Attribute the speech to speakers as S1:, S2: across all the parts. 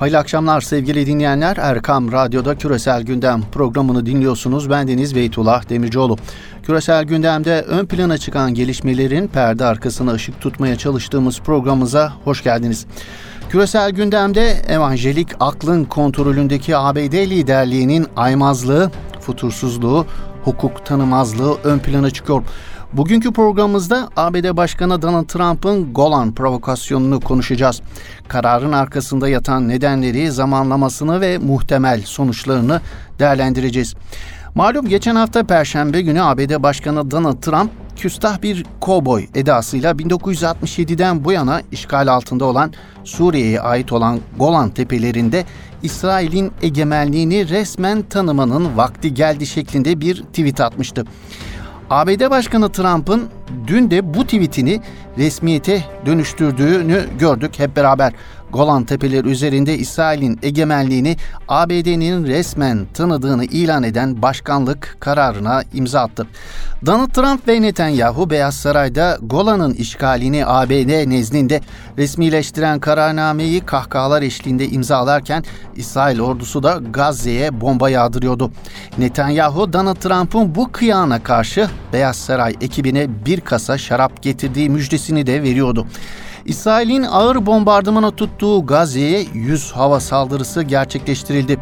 S1: Hayırlı akşamlar sevgili dinleyenler. Erkam Radyo'da Küresel Gündem programını dinliyorsunuz. Ben Deniz Beytullah Demircioğlu. Küresel Gündem'de ön plana çıkan gelişmelerin perde arkasına ışık tutmaya çalıştığımız programımıza hoş geldiniz. Küresel gündemde evanjelik aklın kontrolündeki ABD liderliğinin aymazlığı, futursuzluğu, hukuk tanımazlığı ön plana çıkıyor. Bugünkü programımızda ABD Başkanı Donald Trump'ın Golan provokasyonunu konuşacağız. Kararın arkasında yatan nedenleri, zamanlamasını ve muhtemel sonuçlarını değerlendireceğiz. Malum geçen hafta Perşembe günü ABD Başkanı Donald Trump küstah bir kovboy edasıyla 1967'den bu yana işgal altında olan Suriye'ye ait olan Golan Tepelerinde İsrail'in egemenliğini resmen tanımanın vakti geldi şeklinde bir tweet atmıştı. ABD Başkanı Trump'ın dün de bu tweetini resmiyete dönüştürdüğünü gördük hep beraber. Golan Tepeleri üzerinde İsrail'in egemenliğini ABD'nin resmen tanıdığını ilan eden başkanlık kararına imza attı. Donald Trump ve Netanyahu Beyaz Saray'da Golan'ın işgalini ABD nezdinde resmileştiren kararnameyi kahkahalar eşliğinde imzalarken İsrail ordusu da Gazze'ye bomba yağdırıyordu. Netanyahu Donald Trump'ın bu kıyana karşı Beyaz Saray ekibine bir kasa şarap getirdiği müjdesini de veriyordu. İsrail'in ağır bombardımana tuttuğu Gazze'ye 100 hava saldırısı gerçekleştirildi.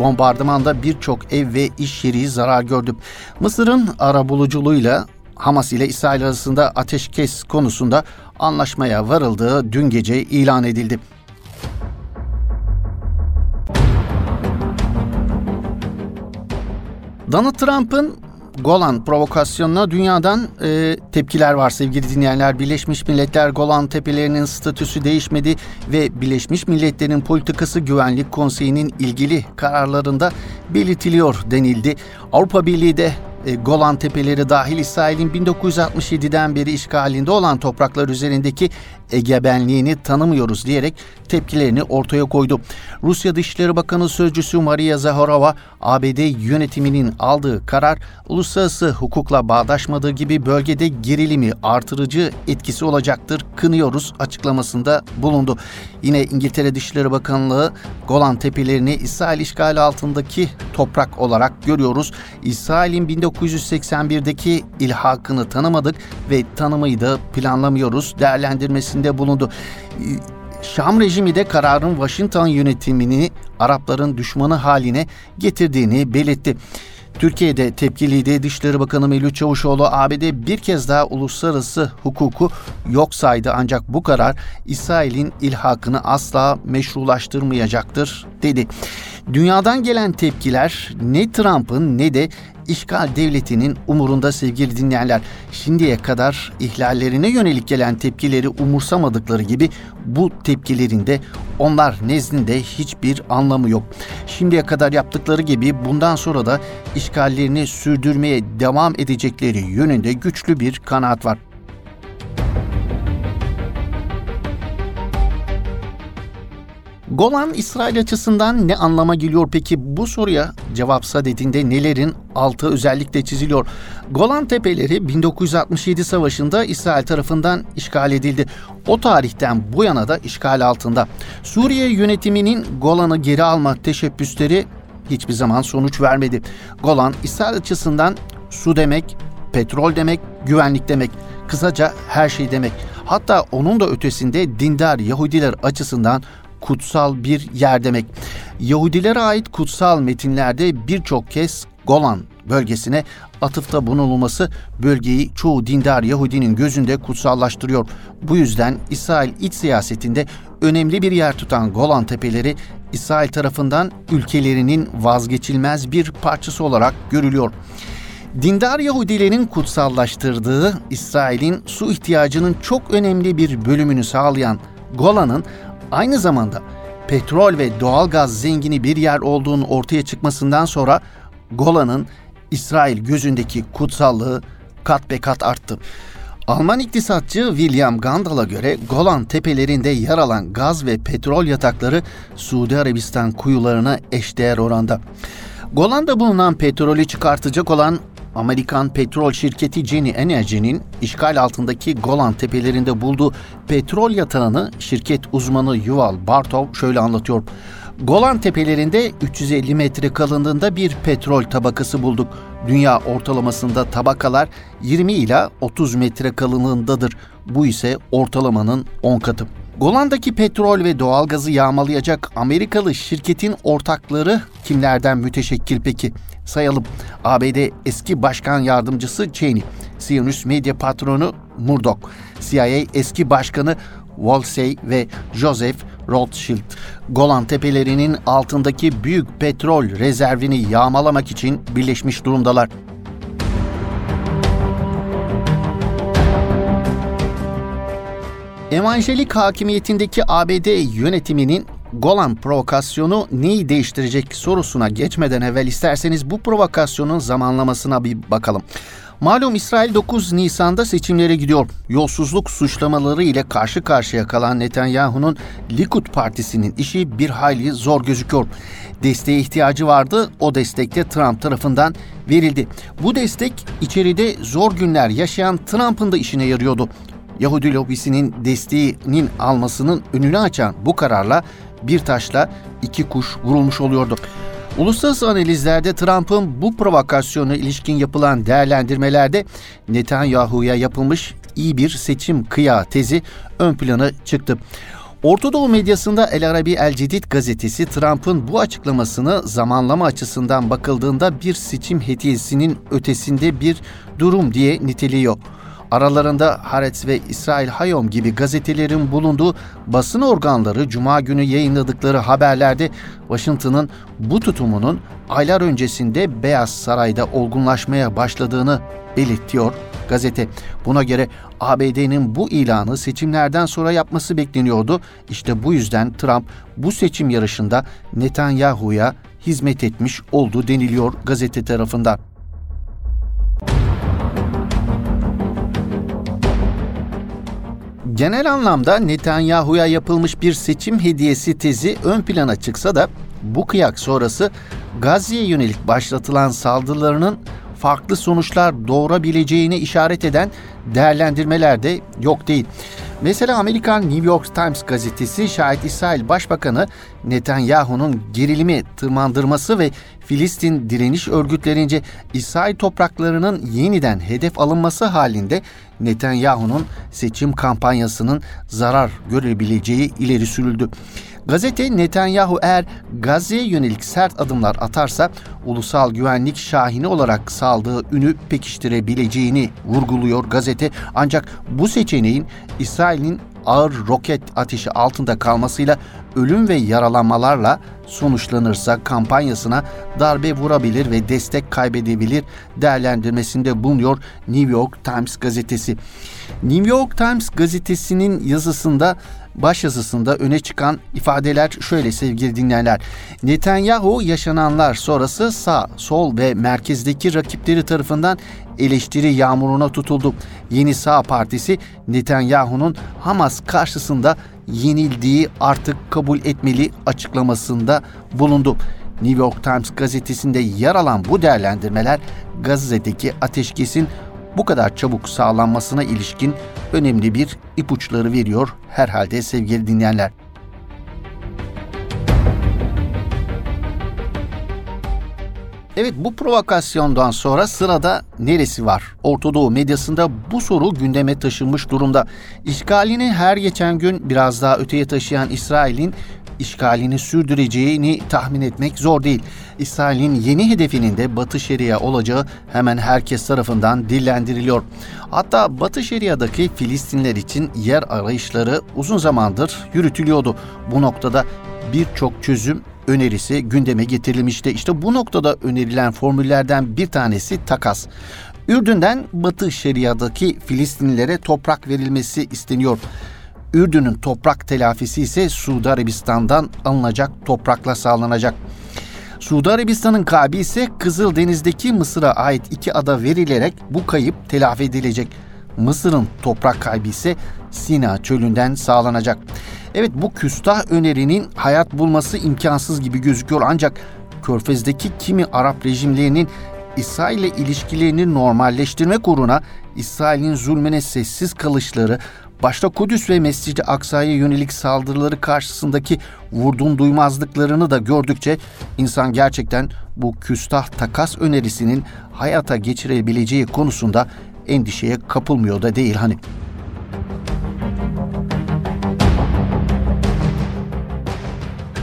S1: Bombardımanda birçok ev ve iş yeri zarar gördü. Mısır'ın arabuluculuğuyla Hamas ile İsrail arasında ateşkes konusunda anlaşmaya varıldığı dün gece ilan edildi. Donald Trump'ın Golan provokasyonuna dünyadan e, tepkiler var sevgili dinleyenler. Birleşmiş Milletler Golan tepelerinin statüsü değişmedi ve Birleşmiş Milletler'in politikası Güvenlik Konseyi'nin ilgili kararlarında belirtiliyor denildi. Avrupa Birliği de e, Golan Tepeleri dahil İsrail'in 1967'den beri işgalinde olan topraklar üzerindeki egebenliğini tanımıyoruz diyerek tepkilerini ortaya koydu. Rusya Dışişleri Bakanı Sözcüsü Maria Zaharova, ABD yönetiminin aldığı karar uluslararası hukukla bağdaşmadığı gibi bölgede gerilimi artırıcı etkisi olacaktır, kınıyoruz açıklamasında bulundu. Yine İngiltere Dışişleri Bakanlığı Golan Tepelerini İsrail işgali altındaki toprak olarak görüyoruz. İsrail'in 1981'deki ilhakını tanımadık ve tanımayı da planlamıyoruz değerlendirmesinde bulundu. Şam rejimi de kararın Washington yönetimini Arapların düşmanı haline getirdiğini belirtti. Türkiye'de tepkiliydi. Dışişleri Bakanı Mevlüt Çavuşoğlu ABD bir kez daha uluslararası hukuku yok saydı ancak bu karar İsrail'in ilhakını asla meşrulaştırmayacaktır dedi. Dünyadan gelen tepkiler ne Trump'ın ne de işgal devletinin umurunda sevgili dinleyenler. Şimdiye kadar ihlallerine yönelik gelen tepkileri umursamadıkları gibi bu tepkilerin de onlar nezdinde hiçbir anlamı yok. Şimdiye kadar yaptıkları gibi bundan sonra da işgallerini sürdürmeye devam edecekleri yönünde güçlü bir kanaat var. Golan İsrail açısından ne anlama geliyor peki bu soruya cevapsa dediğinde nelerin altı özellikle çiziliyor. Golan Tepeleri 1967 Savaşı'nda İsrail tarafından işgal edildi. O tarihten bu yana da işgal altında. Suriye yönetiminin Golan'ı geri alma teşebbüsleri hiçbir zaman sonuç vermedi. Golan İsrail açısından su demek, petrol demek, güvenlik demek. Kısaca her şey demek. Hatta onun da ötesinde dindar Yahudiler açısından kutsal bir yer demek. Yahudilere ait kutsal metinlerde birçok kez Golan bölgesine atıfta bulunulması bölgeyi çoğu dindar Yahudinin gözünde kutsallaştırıyor. Bu yüzden İsrail iç siyasetinde önemli bir yer tutan Golan Tepeleri İsrail tarafından ülkelerinin vazgeçilmez bir parçası olarak görülüyor. Dindar Yahudilerin kutsallaştırdığı İsrail'in su ihtiyacının çok önemli bir bölümünü sağlayan Golan'ın aynı zamanda petrol ve doğalgaz zengini bir yer olduğunu ortaya çıkmasından sonra Golan'ın İsrail gözündeki kutsallığı kat be kat arttı. Alman iktisatçı William Gandal'a göre Golan tepelerinde yer alan gaz ve petrol yatakları Suudi Arabistan kuyularına eşdeğer oranda. Golan'da bulunan petrolü çıkartacak olan Amerikan petrol şirketi Genie Energy'nin işgal altındaki Golan tepelerinde bulduğu petrol yatağını şirket uzmanı Yuval Bartov şöyle anlatıyor. Golan tepelerinde 350 metre kalınlığında bir petrol tabakası bulduk. Dünya ortalamasında tabakalar 20 ila 30 metre kalınlığındadır. Bu ise ortalamanın 10 katı. Golan'daki petrol ve doğalgazı yağmalayacak Amerikalı şirketin ortakları kimlerden müteşekkil peki? Sayalım. ABD eski başkan yardımcısı Cheney, Siyonist medya patronu Murdoch, CIA eski başkanı Wolsey ve Joseph Rothschild. Golan Tepelerinin altındaki büyük petrol rezervini yağmalamak için birleşmiş durumdalar. Evangelik hakimiyetindeki ABD yönetiminin Golan provokasyonu neyi değiştirecek sorusuna geçmeden evvel isterseniz bu provokasyonun zamanlamasına bir bakalım. Malum İsrail 9 Nisan'da seçimlere gidiyor. Yolsuzluk suçlamaları ile karşı karşıya kalan Netanyahu'nun Likud partisinin işi bir hayli zor gözüküyor. Desteğe ihtiyacı vardı. O destek de Trump tarafından verildi. Bu destek içeride zor günler yaşayan Trump'ın da işine yarıyordu. Yahudi lobisinin desteğinin almasının önünü açan bu kararla bir taşla iki kuş vurulmuş oluyordu. Uluslararası analizlerde Trump'ın bu provokasyona ilişkin yapılan değerlendirmelerde Netanyahu'ya yapılmış iyi bir seçim kıya tezi ön plana çıktı. Orta Doğu medyasında El Arabi El Cedid gazetesi Trump'ın bu açıklamasını zamanlama açısından bakıldığında bir seçim hediyesinin ötesinde bir durum diye niteliyor. Aralarında Haaretz ve İsrail Hayom gibi gazetelerin bulunduğu basın organları cuma günü yayınladıkları haberlerde Washington'ın bu tutumunun aylar öncesinde Beyaz Saray'da olgunlaşmaya başladığını belirtiyor gazete. Buna göre ABD'nin bu ilanı seçimlerden sonra yapması bekleniyordu. İşte bu yüzden Trump bu seçim yarışında Netanyahu'ya hizmet etmiş oldu deniliyor gazete tarafından. Genel anlamda Netanyahu'ya yapılmış bir seçim hediyesi tezi ön plana çıksa da bu kıyak sonrası Gazze'ye yönelik başlatılan saldırılarının farklı sonuçlar doğurabileceğini işaret eden değerlendirmeler de yok değil. Mesela Amerikan New York Times gazetesi şahit İsrail Başbakanı Netanyahu'nun gerilimi tırmandırması ve Filistin direniş örgütlerince İsrail topraklarının yeniden hedef alınması halinde Netanyahu'nun seçim kampanyasının zarar görebileceği ileri sürüldü. Gazete Netanyahu eğer Gazze'ye yönelik sert adımlar atarsa ulusal güvenlik şahini olarak saldığı ünü pekiştirebileceğini vurguluyor gazete. Ancak bu seçeneğin İsrail'in ağır roket ateşi altında kalmasıyla ölüm ve yaralanmalarla sonuçlanırsa kampanyasına darbe vurabilir ve destek kaybedebilir değerlendirmesinde bulunuyor New York Times gazetesi. New York Times gazetesinin yazısında başyazısında öne çıkan ifadeler şöyle sevgili dinleyenler. Netanyahu yaşananlar sonrası sağ, sol ve merkezdeki rakipleri tarafından eleştiri yağmuruna tutuldu. Yeni Sağ Partisi Netanyahu'nun Hamas karşısında yenildiği artık kabul etmeli açıklamasında bulundu. New York Times gazetesinde yer alan bu değerlendirmeler Gazze'deki ateşkesin bu kadar çabuk sağlanmasına ilişkin önemli bir ipuçları veriyor herhalde sevgili dinleyenler. Evet bu provokasyondan sonra sırada neresi var? Ortadoğu medyasında bu soru gündeme taşınmış durumda. İşgalini her geçen gün biraz daha öteye taşıyan İsrail'in işgalini sürdüreceğini tahmin etmek zor değil. İsrail'in yeni hedefinin de Batı Şeria olacağı hemen herkes tarafından dillendiriliyor. Hatta Batı Şeria'daki Filistinler için yer arayışları uzun zamandır yürütülüyordu. Bu noktada birçok çözüm önerisi gündeme getirilmişti. İşte bu noktada önerilen formüllerden bir tanesi takas. Ürdün'den Batı Şeria'daki Filistinlilere toprak verilmesi isteniyor. Ürdün'ün toprak telafisi ise Suudi Arabistan'dan alınacak toprakla sağlanacak. Suudi Arabistan'ın kalbi ise Kızıldeniz'deki Mısır'a ait iki ada verilerek bu kayıp telafi edilecek. Mısır'ın toprak kaybı ise Sina çölünden sağlanacak. Evet bu küstah önerinin hayat bulması imkansız gibi gözüküyor ancak Körfez'deki kimi Arap rejimlerinin İsrail ile ilişkilerini normalleştirmek uğruna İsrail'in zulmüne sessiz kalışları, başta Kudüs ve Mescid-i Aksa'ya yönelik saldırıları karşısındaki vurdum duymazlıklarını da gördükçe insan gerçekten bu küstah takas önerisinin hayata geçirebileceği konusunda endişeye kapılmıyor da değil hani.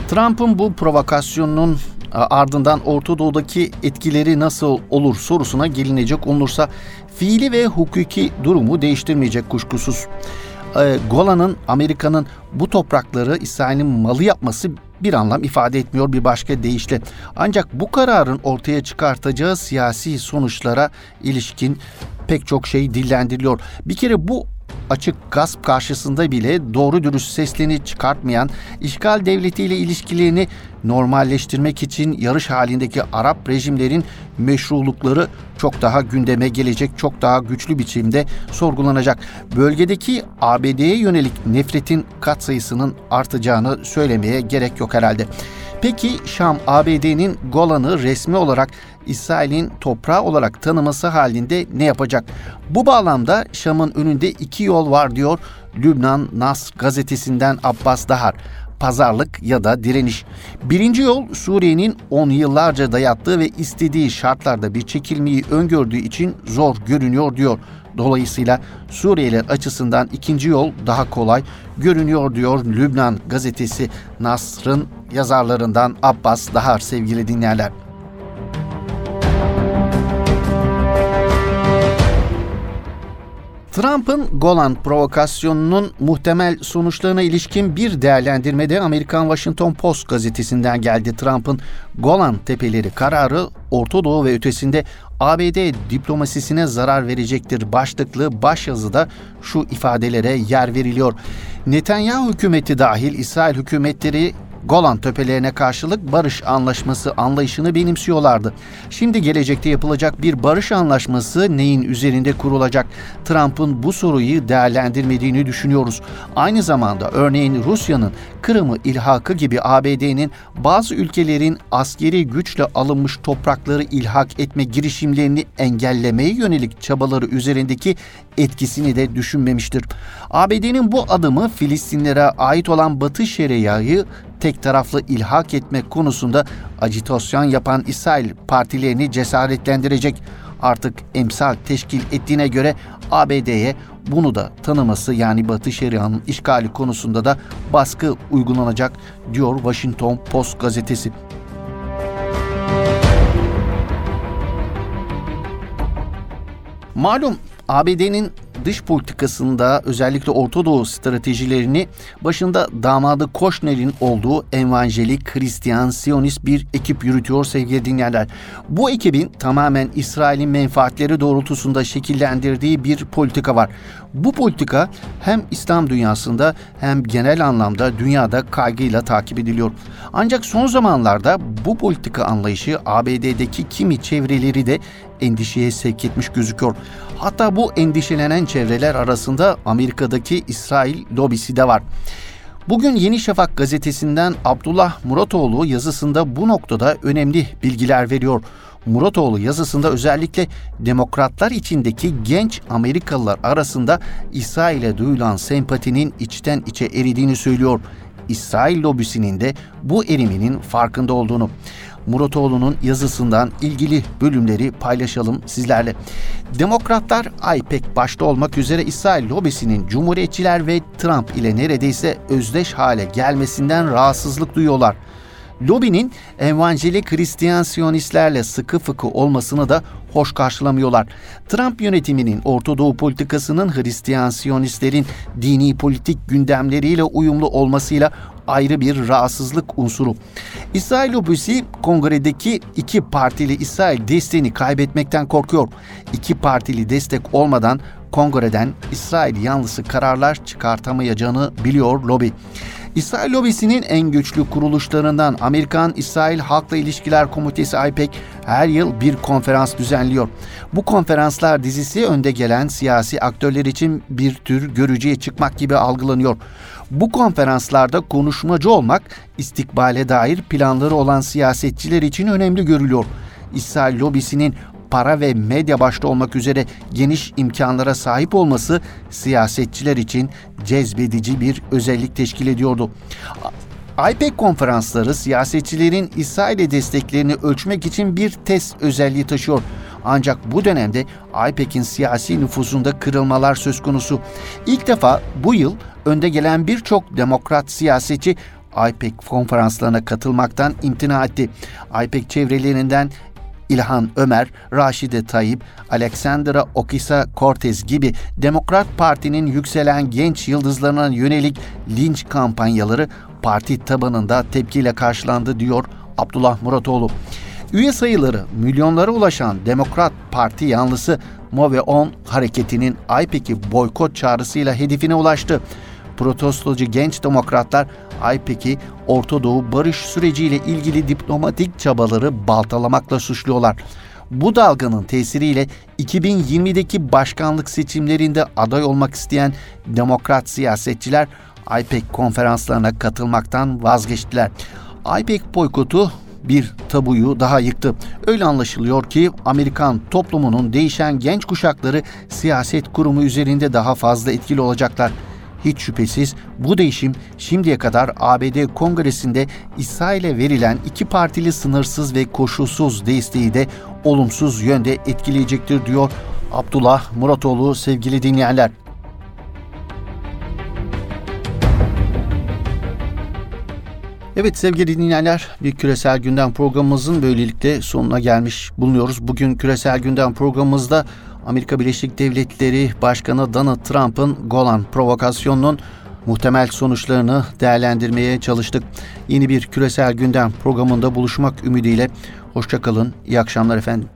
S1: Trump'ın bu provokasyonunun ardından Orta Doğu'daki etkileri nasıl olur sorusuna gelinecek olursa fiili ve hukuki durumu değiştirmeyecek kuşkusuz. Ee, Golan'ın Amerika'nın bu toprakları İsrail'in malı yapması bir anlam ifade etmiyor bir başka deyişle. Ancak bu kararın ortaya çıkartacağı siyasi sonuçlara ilişkin pek çok şey dillendiriliyor. Bir kere bu açık gasp karşısında bile doğru dürüst seslerini çıkartmayan, işgal devletiyle ilişkilerini normalleştirmek için yarış halindeki Arap rejimlerin meşrulukları çok daha gündeme gelecek, çok daha güçlü biçimde sorgulanacak. Bölgedeki ABD'ye yönelik nefretin katsayısının artacağını söylemeye gerek yok herhalde. Peki Şam ABD'nin Golan'ı resmi olarak İsrail'in toprağı olarak tanıması halinde ne yapacak? Bu bağlamda Şam'ın önünde iki yol var diyor Lübnan Nas gazetesinden Abbas Dahar pazarlık ya da direniş. Birinci yol Suriye'nin on yıllarca dayattığı ve istediği şartlarda bir çekilmeyi öngördüğü için zor görünüyor diyor. Dolayısıyla Suriyeliler açısından ikinci yol daha kolay görünüyor diyor Lübnan gazetesi Nasr'ın yazarlarından Abbas Dahar sevgili dinleyenler. Trump'ın Golan provokasyonunun muhtemel sonuçlarına ilişkin bir değerlendirmede Amerikan Washington Post gazetesinden geldi. Trump'ın Golan tepeleri kararı Orta Doğu ve ötesinde ABD diplomasisine zarar verecektir başlıklı başyazıda şu ifadelere yer veriliyor. Netanyahu hükümeti dahil İsrail hükümetleri Golan Tepelerine karşılık barış anlaşması anlayışını benimsiyorlardı. Şimdi gelecekte yapılacak bir barış anlaşması neyin üzerinde kurulacak? Trump'ın bu soruyu değerlendirmediğini düşünüyoruz. Aynı zamanda örneğin Rusya'nın Kırım'ı ilhakı gibi ABD'nin bazı ülkelerin askeri güçle alınmış toprakları ilhak etme girişimlerini engellemeye yönelik çabaları üzerindeki etkisini de düşünmemiştir. ABD'nin bu adımı Filistinlere ait olan Batı Şeria'yı tek taraflı ilhak etmek konusunda acitasyon yapan İsrail partilerini cesaretlendirecek. Artık emsal teşkil ettiğine göre ABD'ye bunu da tanıması yani Batı Şeria'nın işgali konusunda da baskı uygulanacak diyor Washington Post gazetesi. Malum ABD'nin dış politikasında özellikle Orta Doğu stratejilerini başında damadı Koşner'in olduğu evangelik, Hristiyan, Siyonist bir ekip yürütüyor sevgili dinleyenler. Bu ekibin tamamen İsrail'in menfaatleri doğrultusunda şekillendirdiği bir politika var. Bu politika hem İslam dünyasında hem genel anlamda dünyada kaygıyla takip ediliyor. Ancak son zamanlarda bu politika anlayışı ABD'deki kimi çevreleri de endişeye sevk etmiş gözüküyor. Hatta bu endişelenen çevreler arasında Amerika'daki İsrail lobisi de var. Bugün Yeni Şafak gazetesinden Abdullah Muratoğlu yazısında bu noktada önemli bilgiler veriyor. Muratoğlu yazısında özellikle demokratlar içindeki genç Amerikalılar arasında İsrail'e duyulan sempatinin içten içe eridiğini söylüyor. İsrail lobisinin de bu eriminin farkında olduğunu. Muratoğlu'nun yazısından ilgili bölümleri paylaşalım sizlerle. Demokratlar IPEC başta olmak üzere İsrail lobisinin Cumhuriyetçiler ve Trump ile neredeyse özdeş hale gelmesinden rahatsızlık duyuyorlar. Lobinin evangelik Hristiyan Siyonistlerle sıkı fıkı olmasını da hoş karşılamıyorlar. Trump yönetiminin Orta Doğu politikasının Hristiyan Siyonistlerin dini politik gündemleriyle uyumlu olmasıyla ayrı bir rahatsızlık unsuru. İsrail lobisi kongredeki iki partili İsrail desteğini kaybetmekten korkuyor. İki partili destek olmadan kongreden İsrail yanlısı kararlar çıkartamayacağını biliyor lobi. İsrail lobisinin en güçlü kuruluşlarından Amerikan-İsrail Halkla İlişkiler Komitesi IPEC her yıl bir konferans düzenliyor. Bu konferanslar dizisi önde gelen siyasi aktörler için bir tür görücüye çıkmak gibi algılanıyor. Bu konferanslarda konuşmacı olmak istikbale dair planları olan siyasetçiler için önemli görülüyor. İsrail lobisinin para ve medya başta olmak üzere geniş imkanlara sahip olması siyasetçiler için cezbedici bir özellik teşkil ediyordu. IPEC konferansları siyasetçilerin İsrail'e desteklerini ölçmek için bir test özelliği taşıyor. Ancak bu dönemde IPEC'in siyasi nüfuzunda kırılmalar söz konusu. İlk defa bu yıl önde gelen birçok demokrat siyasetçi IPEC konferanslarına katılmaktan imtina etti. IPEC çevrelerinden İlhan Ömer, Raşide Tayyip, Alexandra Ocasio-Cortez gibi Demokrat Parti'nin yükselen genç yıldızlarına yönelik linç kampanyaları parti tabanında tepkiyle karşılandı diyor Abdullah Muratoğlu. Üye sayıları milyonlara ulaşan Demokrat Parti yanlısı Move On hareketinin IPEC'i boykot çağrısıyla hedefine ulaştı. Protestocu genç demokratlar IPEC'i Orta Doğu barış süreciyle ilgili diplomatik çabaları baltalamakla suçluyorlar. Bu dalganın tesiriyle 2020'deki başkanlık seçimlerinde aday olmak isteyen demokrat siyasetçiler IPEC konferanslarına katılmaktan vazgeçtiler. IPEC boykotu bir tabuyu daha yıktı. Öyle anlaşılıyor ki Amerikan toplumunun değişen genç kuşakları siyaset kurumu üzerinde daha fazla etkili olacaklar. Hiç şüphesiz bu değişim şimdiye kadar ABD Kongresi'nde İsrail'e verilen iki partili sınırsız ve koşulsuz desteği de olumsuz yönde etkileyecektir diyor Abdullah Muratoğlu sevgili dinleyenler. Evet sevgili dinleyenler bir küresel gündem programımızın böylelikle sonuna gelmiş bulunuyoruz. Bugün küresel gündem programımızda Amerika Birleşik Devletleri Başkanı Donald Trump'ın Golan provokasyonunun muhtemel sonuçlarını değerlendirmeye çalıştık. Yeni bir küresel gündem programında buluşmak ümidiyle hoşçakalın. İyi akşamlar efendim.